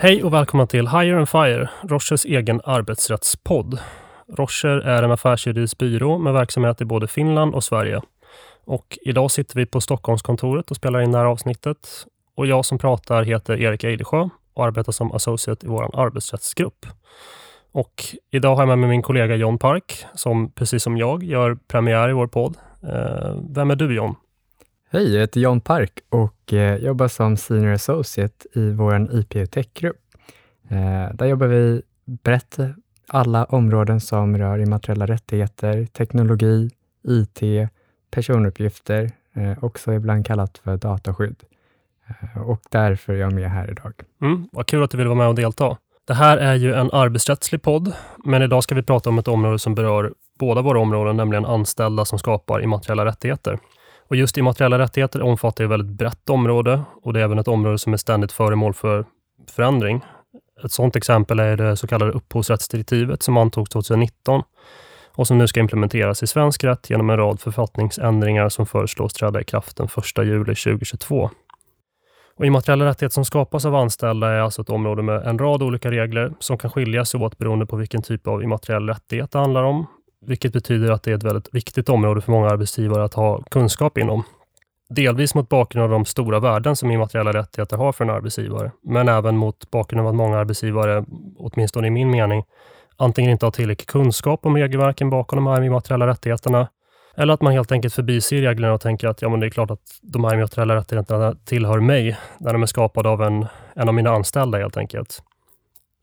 Hej och välkomna till Hire and Fire, Rochers egen arbetsrättspodd. Rocher är en affärsjuridisk byrå med verksamhet i både Finland och Sverige. Och idag sitter vi på Stockholmskontoret och spelar in det här avsnittet. Och jag som pratar heter Erik Eidesjö och arbetar som associate i vår arbetsrättsgrupp. Och idag har jag med mig min kollega John Park som precis som jag gör premiär i vår podd. Eh, vem är du John? Hej, jag heter John Park och eh, jobbar som Senior Associate i vår IPU Tech-grupp. Eh, där jobbar vi brett alla områden som rör immateriella rättigheter, teknologi, IT, personuppgifter, eh, också ibland kallat för dataskydd. Eh, och därför är jag med här idag. Mm, vad kul att du vill vara med och delta. Det här är ju en arbetsrättslig podd, men idag ska vi prata om ett område som berör båda våra områden, nämligen anställda som skapar immateriella rättigheter. Och just immateriella rättigheter omfattar ett väldigt brett område och det är även ett område som är ständigt föremål för förändring. Ett sådant exempel är det så kallade upphovsrättsdirektivet som antogs 2019 och som nu ska implementeras i svensk rätt genom en rad författningsändringar som föreslås träda i kraft den 1 juli 2022. Och immateriella rättigheter som skapas av anställda är alltså ett område med en rad olika regler som kan skilja sig åt beroende på vilken typ av immateriell rättighet det handlar om, vilket betyder att det är ett väldigt viktigt område för många arbetsgivare att ha kunskap inom. Delvis mot bakgrund av de stora värden som immateriella rättigheter har för en arbetsgivare, men även mot bakgrund av att många arbetsgivare, åtminstone i min mening, antingen inte har tillräcklig kunskap om regelverken bakom de här immateriella rättigheterna, eller att man helt enkelt förbiser reglerna och tänker att ja, men det är klart att de här immateriella rättigheterna tillhör mig, när de är skapade av en, en av mina anställda helt enkelt.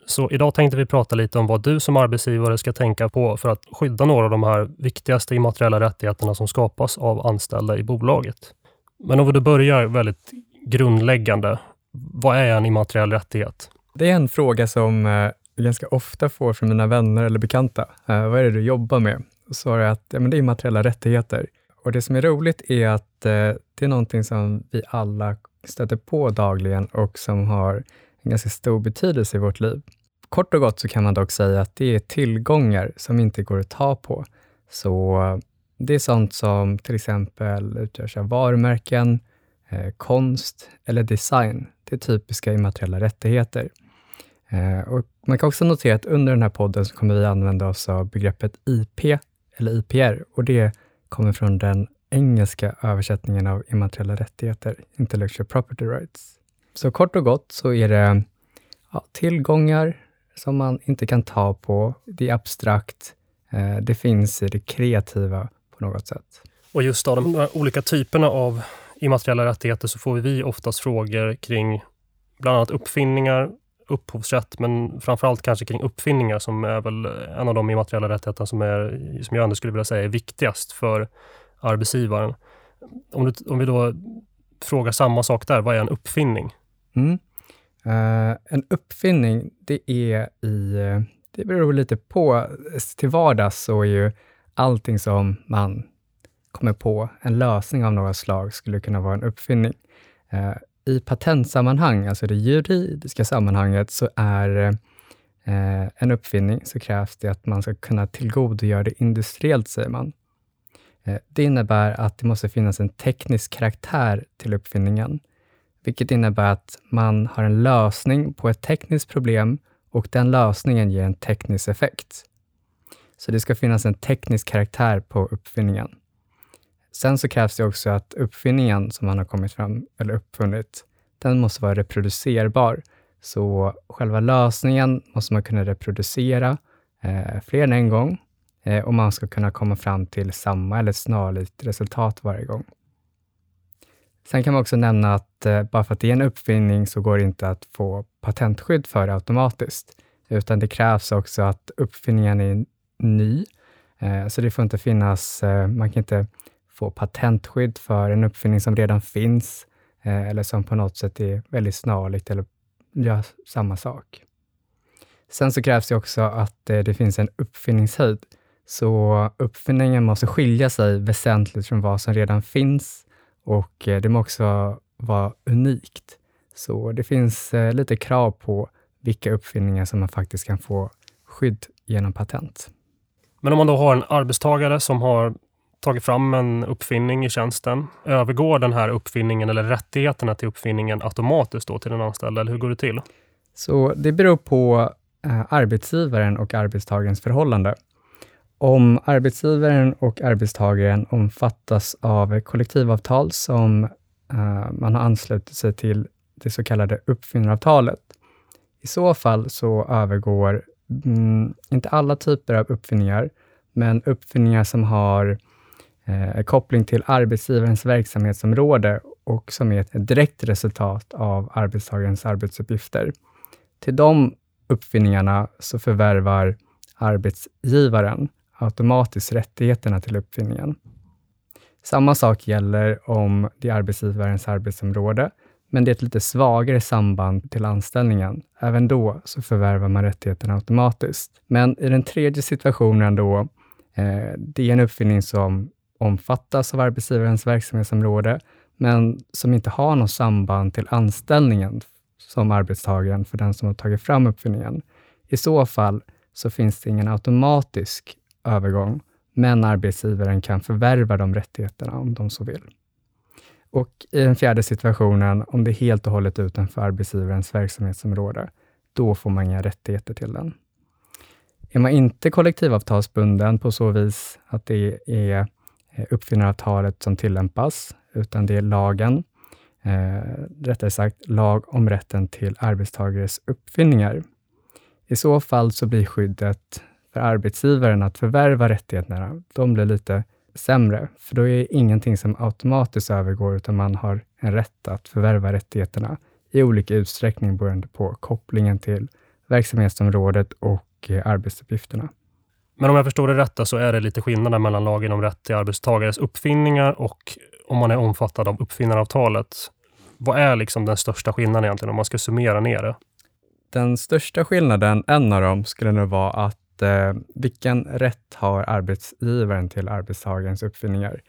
Så idag tänkte vi prata lite om vad du som arbetsgivare ska tänka på för att skydda några av de här viktigaste immateriella rättigheterna som skapas av anställda i bolaget. Men om vi börjar väldigt grundläggande. Vad är en immateriell rättighet? Det är en fråga som jag ganska ofta får från mina vänner eller bekanta. Eh, vad är det du jobbar med? Och svarar jag att ja, men det är immateriella rättigheter. Och det som är roligt är att eh, det är någonting som vi alla stöter på dagligen och som har en ganska stor betydelse i vårt liv. Kort och gott så kan man dock säga att det är tillgångar som inte går att ta på. Så det är sånt som till exempel utgörs av varumärken, eh, konst eller design. Det är typiska immateriella rättigheter. Eh, och man kan också notera att under den här podden så kommer vi använda oss av begreppet IP eller IPR och det kommer från den engelska översättningen av immateriella rättigheter, Intellectual Property Rights. Så kort och gott så är det ja, tillgångar som man inte kan ta på, det är abstrakt, eh, det finns i det kreativa på något sätt. Och just av de olika typerna av immateriella rättigheter så får vi oftast frågor kring bland annat uppfinningar, upphovsrätt, men framförallt kanske kring uppfinningar som är väl en av de immateriella rättigheterna som, är, som jag ändå skulle vilja säga är viktigast för arbetsgivaren. Om, du, om vi då frågar samma sak där, vad är en uppfinning? Mm. Uh, en uppfinning, det är i, det beror lite på, till vardags så är ju allting som man kommer på, en lösning av något slag, skulle kunna vara en uppfinning. Uh, I patentsammanhang, alltså det juridiska sammanhanget, så är uh, en uppfinning, så krävs det att man ska kunna tillgodogöra det industriellt, säger man. Det innebär att det måste finnas en teknisk karaktär till uppfinningen vilket innebär att man har en lösning på ett tekniskt problem och den lösningen ger en teknisk effekt. Så det ska finnas en teknisk karaktär på uppfinningen. Sen så krävs det också att uppfinningen som man har kommit fram eller uppfunnit, den måste vara reproducerbar. Så själva lösningen måste man kunna reproducera eh, fler än en gång eh, och man ska kunna komma fram till samma eller snarlikt resultat varje gång. Sen kan man också nämna att eh, bara för att det är en uppfinning så går det inte att få patentskydd för det automatiskt, utan det krävs också att uppfinningen är ny. Eh, så det får inte finnas, eh, man kan inte få patentskydd för en uppfinning som redan finns eller som på något sätt är väldigt snarlikt eller gör samma sak. Sen så krävs det också att det finns en uppfinningshöjd. Så uppfinningen måste skilja sig väsentligt från vad som redan finns och eh, det måste också vara unikt. Så det finns eh, lite krav på vilka uppfinningar som man faktiskt kan få skydd genom patent. Men om man då har en arbetstagare som har tagit fram en uppfinning i tjänsten, övergår den här uppfinningen eller rättigheterna till uppfinningen automatiskt då till den anställda, eller hur går det till? Så det beror på eh, arbetsgivaren och arbetstagarens förhållande. Om arbetsgivaren och arbetstagaren omfattas av kollektivavtal som eh, man har anslutit sig till det så kallade uppfinnaravtalet. I så fall så övergår, mm, inte alla typer av uppfinningar, men uppfinningar som har eh, koppling till arbetsgivarens verksamhetsområde och som är ett direkt resultat av arbetstagarens arbetsuppgifter. Till de uppfinningarna så förvärvar arbetsgivaren automatiskt rättigheterna till uppfinningen. Samma sak gäller om det är arbetsgivarens arbetsområde, men det är ett lite svagare samband till anställningen. Även då så förvärvar man rättigheterna automatiskt. Men i den tredje situationen då, eh, det är en uppfinning som omfattas av arbetsgivarens verksamhetsområde, men som inte har något samband till anställningen som arbetstagaren för den som har tagit fram uppfinningen. I så fall så finns det ingen automatisk övergång, men arbetsgivaren kan förvärva de rättigheterna om de så vill. Och i den fjärde situationen, om det är helt och hållet utanför arbetsgivarens verksamhetsområde, då får man inga rättigheter till den. Är man inte kollektivavtalsbunden på så vis att det är eh, uppfinnaravtalet som tillämpas, utan det är lagen, eh, rättare sagt lag om rätten till arbetstagares uppfinningar. I så fall så blir skyddet för arbetsgivaren att förvärva rättigheterna, de blir lite sämre, för då är det ingenting som automatiskt övergår, utan man har en rätt att förvärva rättigheterna i olika utsträckning beroende på kopplingen till verksamhetsområdet och eh, arbetsuppgifterna. Men om jag förstår det rätt så är det lite skillnader mellan lagen om rätt till arbetstagares uppfinningar och om man är omfattad av uppfinnaravtalet. Vad är liksom den största skillnaden egentligen om man ska summera ner det? Den största skillnaden, en av dem, skulle nog vara att eh, vilken rätt har arbetsgivaren till arbetstagarens uppfinningar?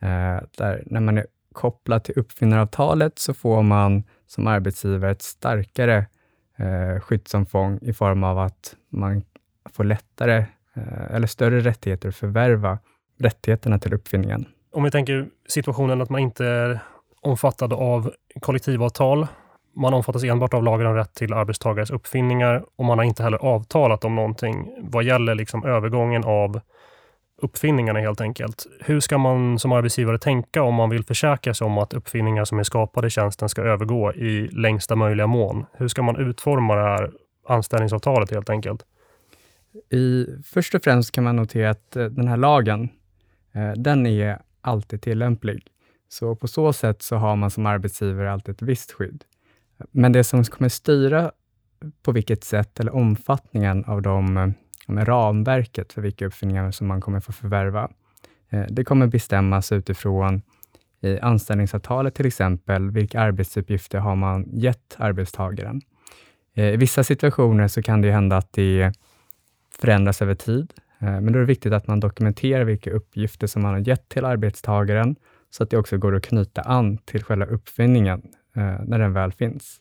Eh, där när man är kopplad till uppfinnaravtalet så får man som arbetsgivare ett starkare eh, skyddsomfång i form av att man får lättare eh, eller större rättigheter att förvärva rättigheterna till uppfinningen. Om vi tänker situationen att man inte är omfattad av kollektivavtal. Man omfattas enbart av lagen om rätt till arbetstagares uppfinningar och man har inte heller avtalat om någonting vad gäller liksom övergången av uppfinningarna helt enkelt. Hur ska man som arbetsgivare tänka om man vill försäkra sig om att uppfinningar som är skapade i tjänsten ska övergå i längsta möjliga mån? Hur ska man utforma det här anställningsavtalet helt enkelt? I, först och främst kan man notera att eh, den här lagen, eh, den är alltid tillämplig. Så på så sätt så har man som arbetsgivare alltid ett visst skydd. Men det som kommer styra på vilket sätt eller omfattningen av de, de ramverket för vilka uppfinningar som man kommer få förvärva, eh, det kommer bestämmas utifrån i anställningsavtalet till exempel, vilka arbetsuppgifter har man gett arbetstagaren? Eh, I vissa situationer så kan det hända att det förändras över tid, men då är det viktigt att man dokumenterar vilka uppgifter som man har gett till arbetstagaren så att det också går att knyta an till själva uppfinningen Eh, när den väl finns.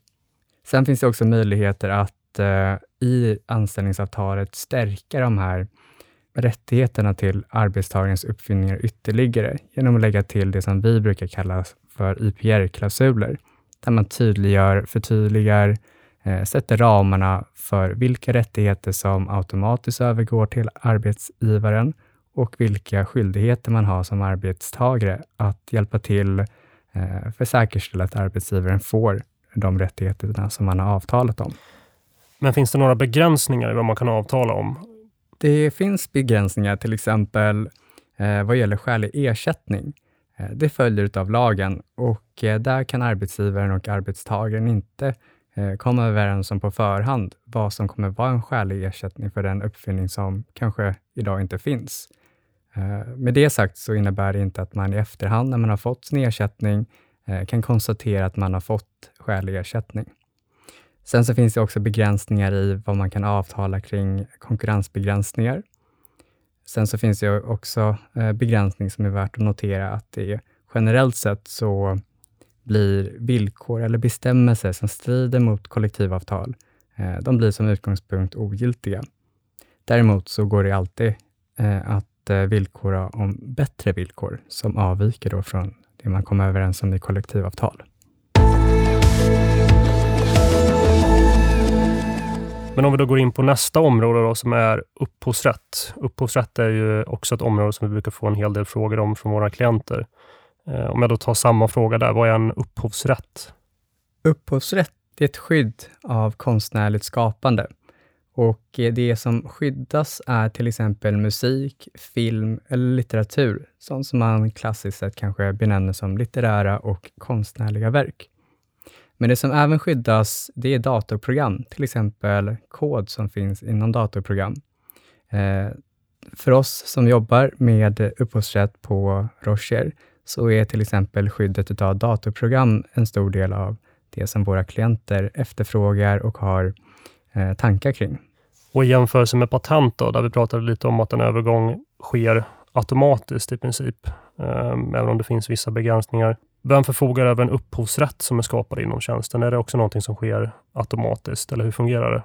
Sen finns det också möjligheter att eh, i anställningsavtalet stärka de här rättigheterna till arbetstagarens uppfinningar ytterligare genom att lägga till det som vi brukar kalla för IPR-klausuler, där man tydliggör, förtydligar, eh, sätter ramarna för vilka rättigheter som automatiskt övergår till arbetsgivaren och vilka skyldigheter man har som arbetstagare att hjälpa till eh, för att säkerställa att arbetsgivaren får de rättigheterna som man har avtalat om. Men finns det några begränsningar i vad man kan avtala om? Det finns begränsningar, till exempel eh, vad gäller skälig ersättning. Eh, det följer av lagen och eh, där kan arbetsgivaren och arbetstagaren inte eh, komma överens om på förhand vad som kommer vara en skälig ersättning för den uppfinning som kanske idag inte finns. Eh, med det sagt så innebär det inte att man i efterhand, när man har fått sin ersättning, eh, kan konstatera att man har fått skälig ersättning. Sen så finns det också begränsningar i vad man kan avtala kring konkurrensbegränsningar. Sen så finns det också eh, begränsning som är värt att notera att det generellt sett så blir villkor eller bestämmelser som strider mot kollektivavtal, de blir som utgångspunkt ogiltiga. Däremot så går det alltid att villkora om bättre villkor som avviker då från det man kom överens om i kollektivavtal. Men om vi då går in på nästa område då, som är upphovsrätt. Upphovsrätt är ju också ett område som vi brukar få en hel del frågor om från våra klienter. Eh, om jag då tar samma fråga där, vad är en upphovsrätt? Upphovsrätt är ett skydd av konstnärligt skapande. Och eh, det som skyddas är till exempel musik, film eller litteratur, sånt som man klassiskt sett kanske benämner som litterära och konstnärliga verk. Men det som även skyddas, det är datorprogram, till exempel kod som finns inom datorprogram. Eh, för oss som jobbar med upphovsrätt på Rocher, så är till exempel skyddet av datorprogram en stor del av det som våra klienter efterfrågar och har eh, tankar kring. Och i jämförelse med patent då, där vi pratade lite om att en övergång sker automatiskt i princip, eh, även om det finns vissa begränsningar. Vem förfogar över en upphovsrätt som är skapad inom tjänsten? Är det också någonting som sker automatiskt, eller hur fungerar det?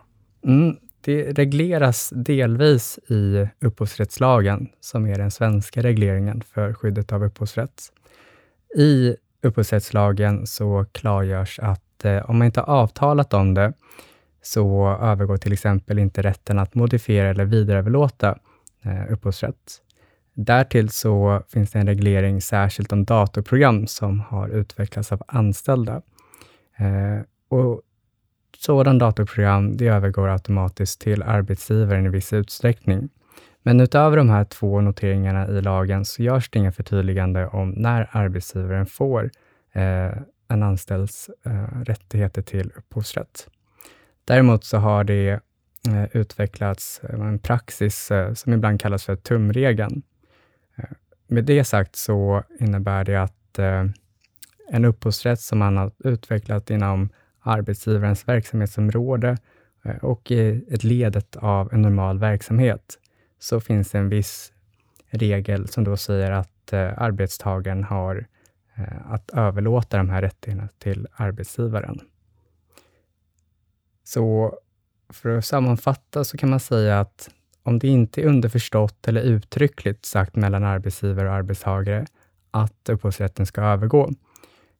Mm, det regleras delvis i upphovsrättslagen, som är den svenska regleringen för skyddet av upphovsrätt. I upphovsrättslagen så klargörs att eh, om man inte har avtalat om det, så övergår till exempel inte rätten att modifiera eller vidareöverlåta eh, upphovsrätt. Därtill så finns det en reglering särskilt om datorprogram som har utvecklats av anställda. Eh, och Sådan datorprogram det övergår automatiskt till arbetsgivaren i viss utsträckning. Men utöver de här två noteringarna i lagen så görs det inga förtydligande om när arbetsgivaren får eh, en anställds eh, rättigheter till upphovsrätt. Däremot så har det eh, utvecklats eh, en praxis eh, som ibland kallas för tumregeln. Med det sagt så innebär det att en upphovsrätt som man har utvecklat inom arbetsgivarens verksamhetsområde och i ett ledet av en normal verksamhet, så finns det en viss regel som då säger att arbetstagaren har att överlåta de här rättigheterna till arbetsgivaren. Så för att sammanfatta så kan man säga att om det inte är underförstått eller uttryckligt sagt mellan arbetsgivare och arbetstagare att upphovsrätten ska övergå,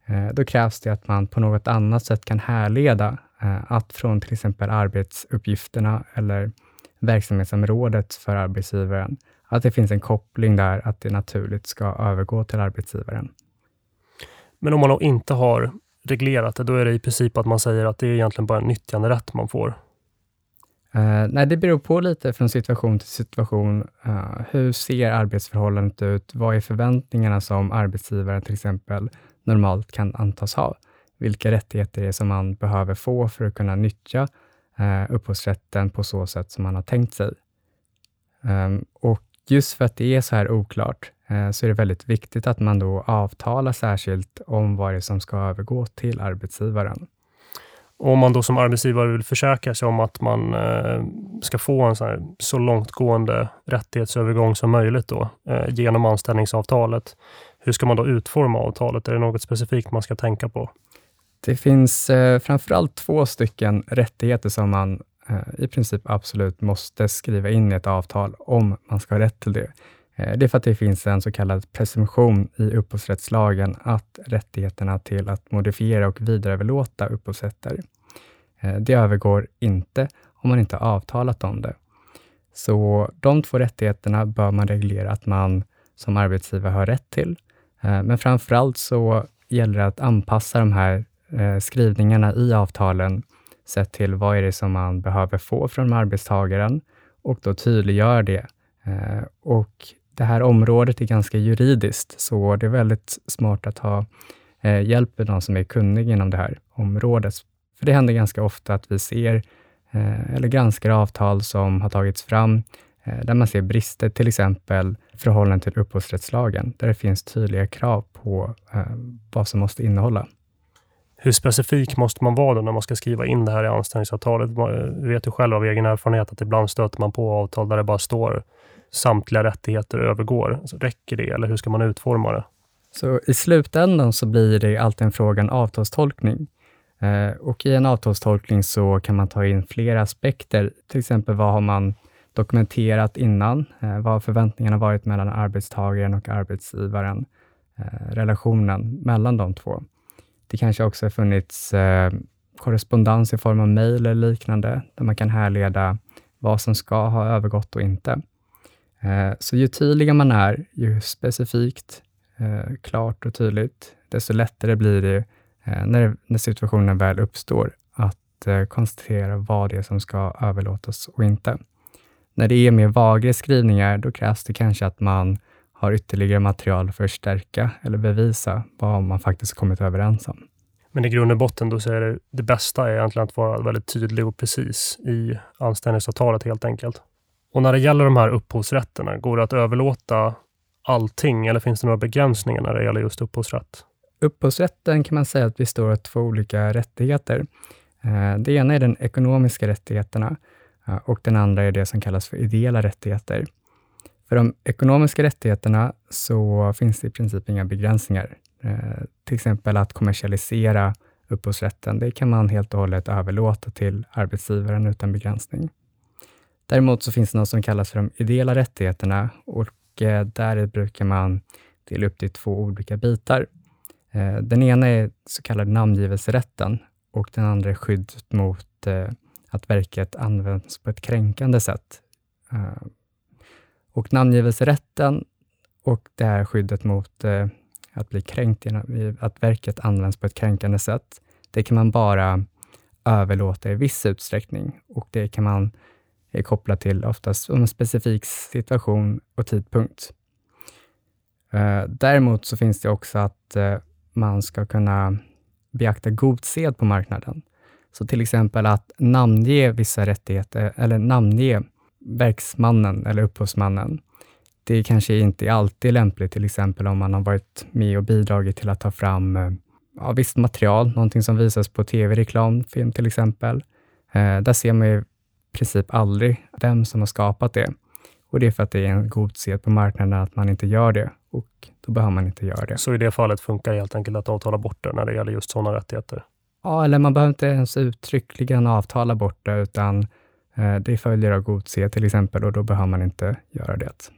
eh, då krävs det att man på något annat sätt kan härleda eh, att från till exempel arbetsuppgifterna eller verksamhetsområdet för arbetsgivaren, att det finns en koppling där, att det naturligt ska övergå till arbetsgivaren. Men om man då inte har reglerat det, då är det i princip att man säger att det är egentligen bara en nyttjanderätt man får? Uh, nej, det beror på lite från situation till situation. Uh, hur ser arbetsförhållandet ut? Vad är förväntningarna som arbetsgivaren till exempel normalt kan antas ha? Vilka rättigheter är det som man behöver få för att kunna nyttja uh, upphovsrätten på så sätt som man har tänkt sig? Um, och just för att det är så här oklart så är det väldigt viktigt att man då avtalar särskilt om vad det är som ska övergå till arbetsgivaren. Och om man då som arbetsgivare vill försäkra sig om att man eh, ska få en så, så långtgående rättighetsövergång som möjligt då, eh, genom anställningsavtalet, hur ska man då utforma avtalet? Är det något specifikt man ska tänka på? Det finns eh, framförallt två stycken rättigheter som man eh, i princip absolut måste skriva in i ett avtal om man ska ha rätt till det. Eh, det är för att det finns en så kallad presumtion i upphovsrättslagen att rättigheterna till att modifiera och vidareöverlåta upphovsrätter, eh, det övergår inte om man inte har avtalat om det. Så de två rättigheterna bör man reglera att man som arbetsgivare har rätt till. Eh, men framför allt så gäller det att anpassa de här skrivningarna i avtalen sett till vad är det som man behöver få från arbetstagaren och då tydliggör det. Och det här området är ganska juridiskt, så det är väldigt smart att ha eh, hjälp med någon som är kunnig inom det här området. För det händer ganska ofta att vi ser eh, eller granskar avtal som har tagits fram eh, där man ser brister, till exempel förhållande till upphovsrättslagen, där det finns tydliga krav på eh, vad som måste innehålla. Hur specifik måste man vara när man ska skriva in det här i anställningsavtalet? Man vet ju själv av egen erfarenhet att ibland stöter man på avtal där det bara står samtliga rättigheter övergår. Alltså, räcker det eller hur ska man utforma det? Så i slutändan så blir det alltid en fråga om avtalstolkning. Eh, och i en avtalstolkning så kan man ta in flera aspekter. Till exempel vad har man dokumenterat innan? Eh, vad har förväntningarna varit mellan arbetstagaren och arbetsgivaren? Eh, relationen mellan de två. Det kanske också har funnits korrespondens i form av mejl eller liknande, där man kan härleda vad som ska ha övergått och inte. Eh, så ju tydligare man är, ju specifikt, eh, klart och tydligt, desto lättare blir det eh, när, när situationen väl uppstår att konstatera vad det är som ska överlåtas och inte. När det är mer vaga skrivningar, då krävs det kanske att man har ytterligare material för att stärka eller bevisa vad man faktiskt kommit överens om. Men i grund och botten då så är det, det bästa är egentligen att vara väldigt tydlig och precis i anställningsavtalet helt enkelt. Och när det gäller de här upphovsrätterna, går det att överlåta allting eller finns det några begränsningar när det gäller just upphovsrätt? Upphovsrätten kan man säga att består av två olika rättigheter. Eh, det ena är den ekonomiska rättigheterna eh, och den andra är det som kallas för ideella rättigheter. För de ekonomiska rättigheterna så finns det i princip inga begränsningar. Eh, till exempel att kommersialisera upphovsrätten, det kan man helt och hållet överlåta till arbetsgivaren utan begränsning. Däremot så finns det något som kallas för de ideella rättigheterna och eh, där brukar man dela upp det i två olika bitar. Eh, den ena är så kallad namngivelserätten och den andra är skyddet mot eh, att verket används på ett kränkande sätt. Och namngivelserätten och det här skyddet mot att bli kränkt genom att verket används på ett kränkande sätt, det kan man bara överlåta i viss utsträckning och det kan man är kopplat till oftast en specifik situation och tidpunkt. Eh, däremot så finns det också att eh, man ska kunna beakta god sed på marknaden. Så till exempel att namnge vissa rättigheter eller namnge verksmannen eller upphovsmannen det kanske inte alltid är lämpligt, till exempel om man har varit med och bidragit till att ta fram eh, ja, visst material, någonting som visas på tv-reklam, film till exempel. Eh, där ser man ju princip aldrig vem som har skapat det. Och det är för att det är en god sed på marknaden att man inte gör det och då behöver man inte göra det. Så i det fallet funkar det helt enkelt att avtala bort det när det gäller just sådana rättigheter? Ja, eller man behöver inte ens uttryckligen avtala bort det, utan eh, det följer av god sed till exempel och då behöver man inte göra det.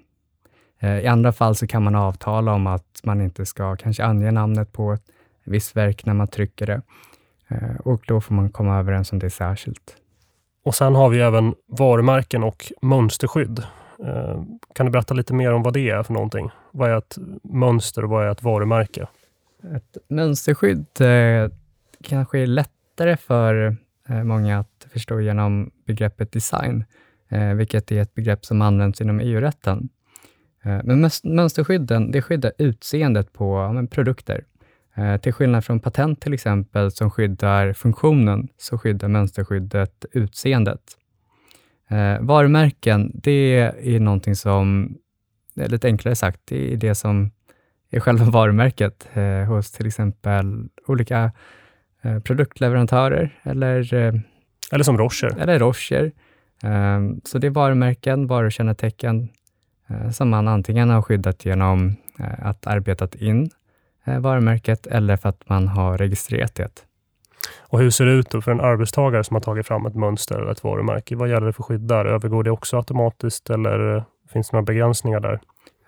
Eh, I andra fall så kan man avtala om att man inte ska kanske ange namnet på ett visst verk när man trycker det. Eh, och då får man komma överens om det särskilt. Och sen har vi även varumärken och mönsterskydd. Eh, kan du berätta lite mer om vad det är för någonting? Vad är ett mönster och vad är ett varumärke? Ett mönsterskydd eh, kanske är lättare för eh, många att förstå genom begreppet design, vilket är ett begrepp som används inom EU-rätten. Men mönsterskydden det skyddar utseendet på produkter. Eh, till skillnad från patent till exempel, som skyddar funktionen, så skyddar mönsterskyddet utseendet. Eh, varumärken, det är någonting som, lite enklare sagt, det är det som är själva varumärket eh, hos till exempel olika produktleverantörer eller... Eller som Rocher. Eller Rocher. så det är varumärken, varukännetecken som man antingen har skyddat genom att arbetat in varumärket eller för att man har registrerat det. Och hur ser det ut för en arbetstagare som har tagit fram ett mönster eller ett varumärke? Vad gäller det för skydd där? Övergår det också automatiskt eller finns det några begränsningar där?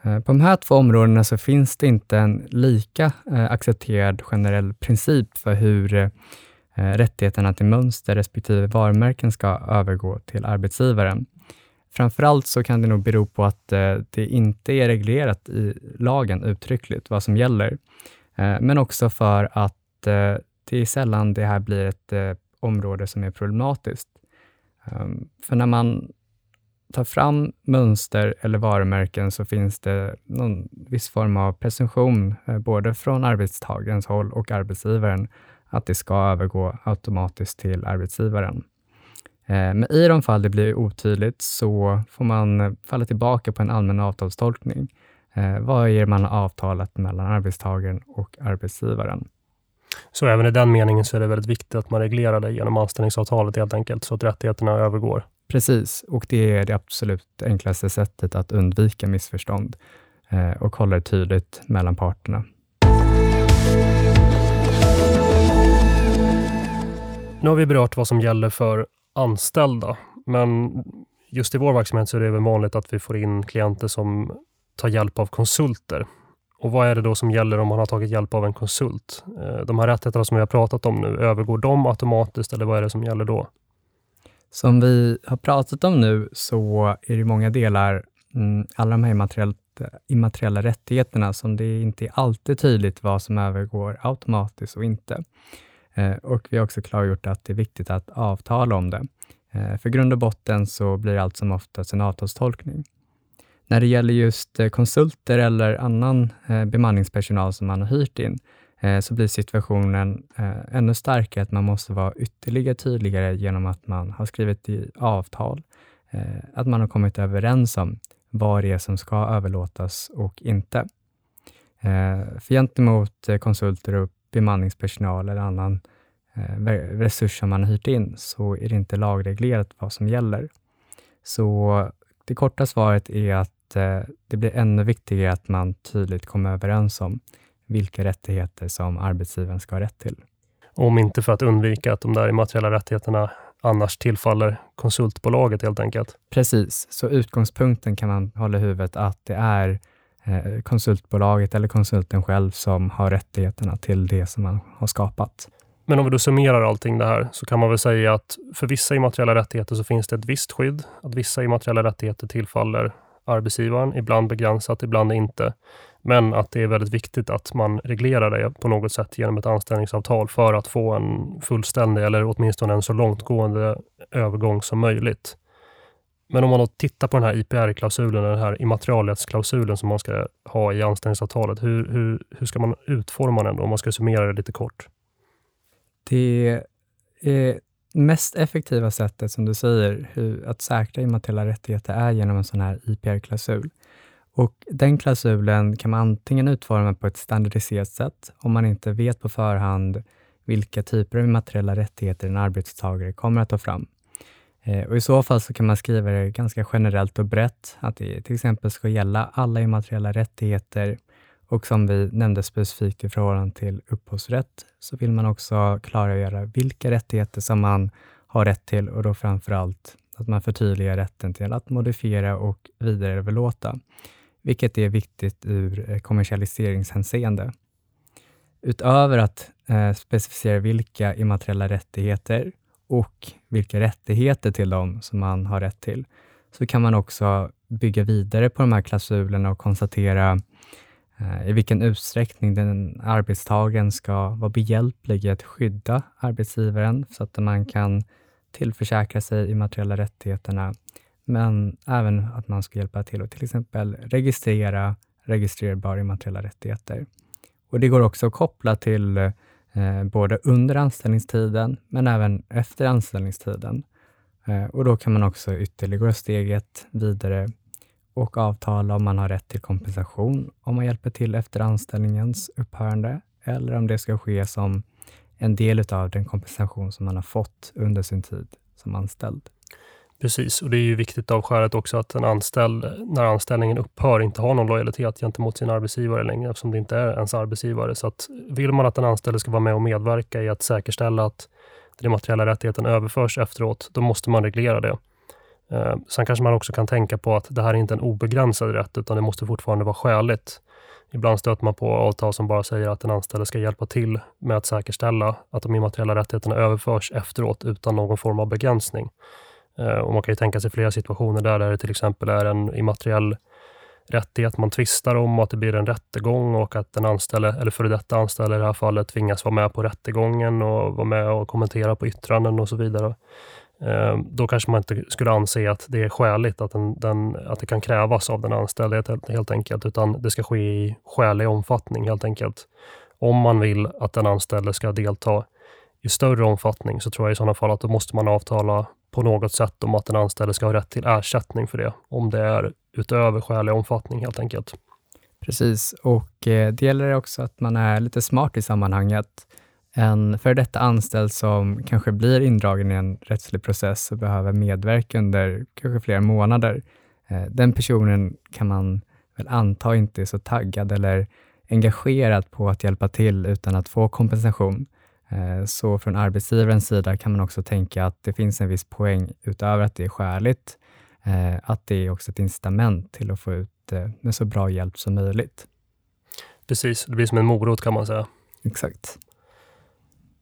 På de här två områdena så finns det inte en lika accepterad generell princip för hur rättigheterna till mönster respektive varumärken ska övergå till arbetsgivaren. Framförallt så kan det nog bero på att eh, det inte är reglerat i lagen uttryckligt vad som gäller, eh, men också för att eh, det är sällan det här blir ett eh, område som är problematiskt. Ehm, för när man tar fram mönster eller varumärken så finns det någon viss form av presumtion, eh, både från arbetstagarens håll och arbetsgivaren, att det ska övergå automatiskt till arbetsgivaren. Eh, men i de fall det blir otydligt så får man eh, falla tillbaka på en allmän avtalstolkning. Eh, vad är man avtalat mellan arbetstagaren och arbetsgivaren? Så även i den meningen så är det väldigt viktigt att man reglerar det genom anställningsavtalet helt enkelt, så att rättigheterna övergår. Precis, och det är det absolut enklaste sättet att undvika missförstånd och hålla det tydligt mellan parterna. Nu har vi berört vad som gäller för anställda. Men just i vår verksamhet så är det även vanligt att vi får in klienter som tar hjälp av konsulter. Och vad är det då som gäller om man har tagit hjälp av en konsult? Eh, de här rättigheterna som vi har pratat om nu, övergår de automatiskt eller vad är det som gäller då? Som vi har pratat om nu så är det i många delar mm, alla de här immateriella, immateriella rättigheterna som det inte är alltid tydligt vad som övergår automatiskt och inte. Eh, och vi har också klargjort att det är viktigt att avtala om det. Eh, för grund och botten så blir det allt som oftast en avtalstolkning. När det gäller just eh, konsulter eller annan bemanningspersonal som man har hyrt in, så blir situationen ännu starkare, att man måste vara ytterligare tydligare genom att man har skrivit i avtal, att man har kommit överens om vad det är som ska överlåtas och inte. För gentemot konsulter och bemanningspersonal eller annan resurs som man har hyrt in, så är det inte lagreglerat vad som gäller. Så det korta svaret är att Eh, det blir ännu viktigare att man tydligt kommer överens om vilka rättigheter som arbetsgivaren ska ha rätt till. Om inte för att undvika att de där immateriella rättigheterna annars tillfaller konsultbolaget helt enkelt. Precis, så utgångspunkten kan man hålla i huvudet att det är eh, Eh, konsultbolaget eller konsulten själv som har rättigheterna till det som man har skapat. Men om vi då summerar allting det här så kan man väl säga att för vissa immateriella rättigheter så finns det ett visst skydd. Att vissa immateriella rättigheter tillfaller arbetsgivaren, ibland begränsat, ibland inte. Men att det är väldigt viktigt att man reglerar det på något sätt genom ett anställningsavtal för att få en fullständig eller åtminstone en så långtgående övergång som möjligt. Men om man då tittar på den här IPR-klausulen, den här immaterialrättsklausulen som man ska ha i anställningsavtalet, hur, hur, hur ska man utforma den då, om man ska summera det lite kort? Det är mest effektiva sättet, som du säger, hur, att säkra immateriella rättigheter är genom en sån här IPR-klausul. Och Den klausulen kan man antingen utforma på ett standardiserat sätt, om man inte vet på förhand vilka typer av immateriella rättigheter en arbetstagare kommer att ta fram. Eh, och I så fall så kan man skriva det ganska generellt och brett, att det till exempel ska gälla alla immateriella rättigheter och som vi nämnde specifikt i förhållande till upphovsrätt, så vill man också klargöra vilka rättigheter som man har rätt till och då framför allt att man förtydligar rätten till att modifiera och vidareöverlåta, vilket är viktigt ur eh, kommersialiseringshänseende. Utöver att eh, specificera vilka immateriella rättigheter och vilka rättigheter till dem som man har rätt till, så kan man också bygga vidare på de här klausulerna och konstatera eh, i vilken utsträckning den arbetstagaren ska vara behjälplig i att skydda arbetsgivaren så att man kan tillförsäkra sig immateriella rättigheterna, men även att man ska hjälpa till att till exempel registrera registrerbara immateriella rättigheter. Och Det går också att koppla till eh, Eh, både under anställningstiden, men även efter anställningstiden. Eh, och Då kan man också ytterligare gå steget vidare och avtala om man har rätt till kompensation om man hjälper till efter anställningens upphörande eller om det ska ske som en del av den kompensation som man har fått under sin tid som anställd. Precis, och det är ju viktigt av skälet också att en anställd, när anställningen upphör, inte har någon lojalitet gentemot sin arbetsgivare längre, eftersom det inte är ens arbetsgivare. Så att vill man att den anställde ska vara med och medverka i att säkerställa att den materiella rättigheten överförs efteråt, då måste man reglera det. Eh, sen kanske man också kan tänka på att det här är inte en obegränsad rätt, utan det måste fortfarande vara skäligt. Ibland stöter man på avtal som bara säger att den anställde ska hjälpa till med att säkerställa att de immateriella rättigheterna överförs efteråt utan någon form av begränsning. Eh, och man kan ju tänka sig flera situationer där, där det till exempel är en immateriell rättighet man tvistar om och att det blir en rättegång och att den anställde, eller före detta anställde i det här fallet, tvingas vara med på rättegången och vara med och kommentera på yttranden och så vidare. Eh, då kanske man inte skulle anse att det är skäligt att, den, den, att det kan krävas av den anställde helt, helt enkelt, utan det ska ske i skälig omfattning helt enkelt. Om man vill att den anställde ska delta i större omfattning så tror jag i sådana fall att då måste man avtala på något sätt om att den anställde ska ha rätt till ersättning för det, om det är utöver skälig omfattning helt enkelt. Precis, och eh, det gäller också att man är lite smart i sammanhanget en för detta anställd som kanske blir indragen i en rättslig process och behöver medverka under kanske flera månader. Eh, den personen kan man väl anta inte är så taggad eller engagerad på att hjälpa till utan att få kompensation. Eh, så från arbetsgivarens sida kan man också tänka att det finns en viss poäng utöver att det är skäligt, eh, att det är också ett incitament till att få ut med så bra hjälp som möjligt. Precis, det blir som en morot kan man säga. Exakt.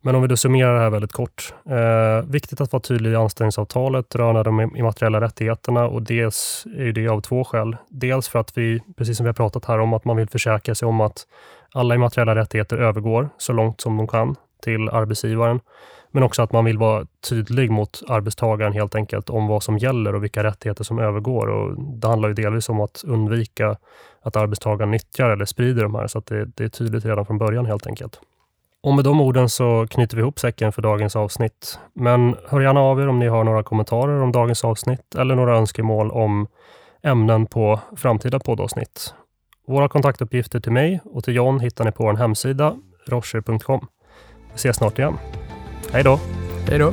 Men om vi då summerar det här väldigt kort. Eh, viktigt att vara tydlig i anställningsavtalet rörande de immateriella rättigheterna och dels är det av två skäl. Dels för att vi, precis som vi har pratat här om, att man vill försäkra sig om att alla immateriella rättigheter övergår så långt som de kan till arbetsgivaren. Men också att man vill vara tydlig mot arbetstagaren helt enkelt om vad som gäller och vilka rättigheter som övergår. Och det handlar ju delvis om att undvika att arbetstagaren nyttjar eller sprider de här, så att det, det är tydligt redan från början helt enkelt. Och med de orden så knyter vi ihop säcken för dagens avsnitt. Men hör gärna av er om ni har några kommentarer om dagens avsnitt eller några önskemål om ämnen på framtida poddavsnitt. Våra kontaktuppgifter till mig och till John hittar ni på vår hemsida, rocher.com. Vi ses snart igen. Hej då! Hej då!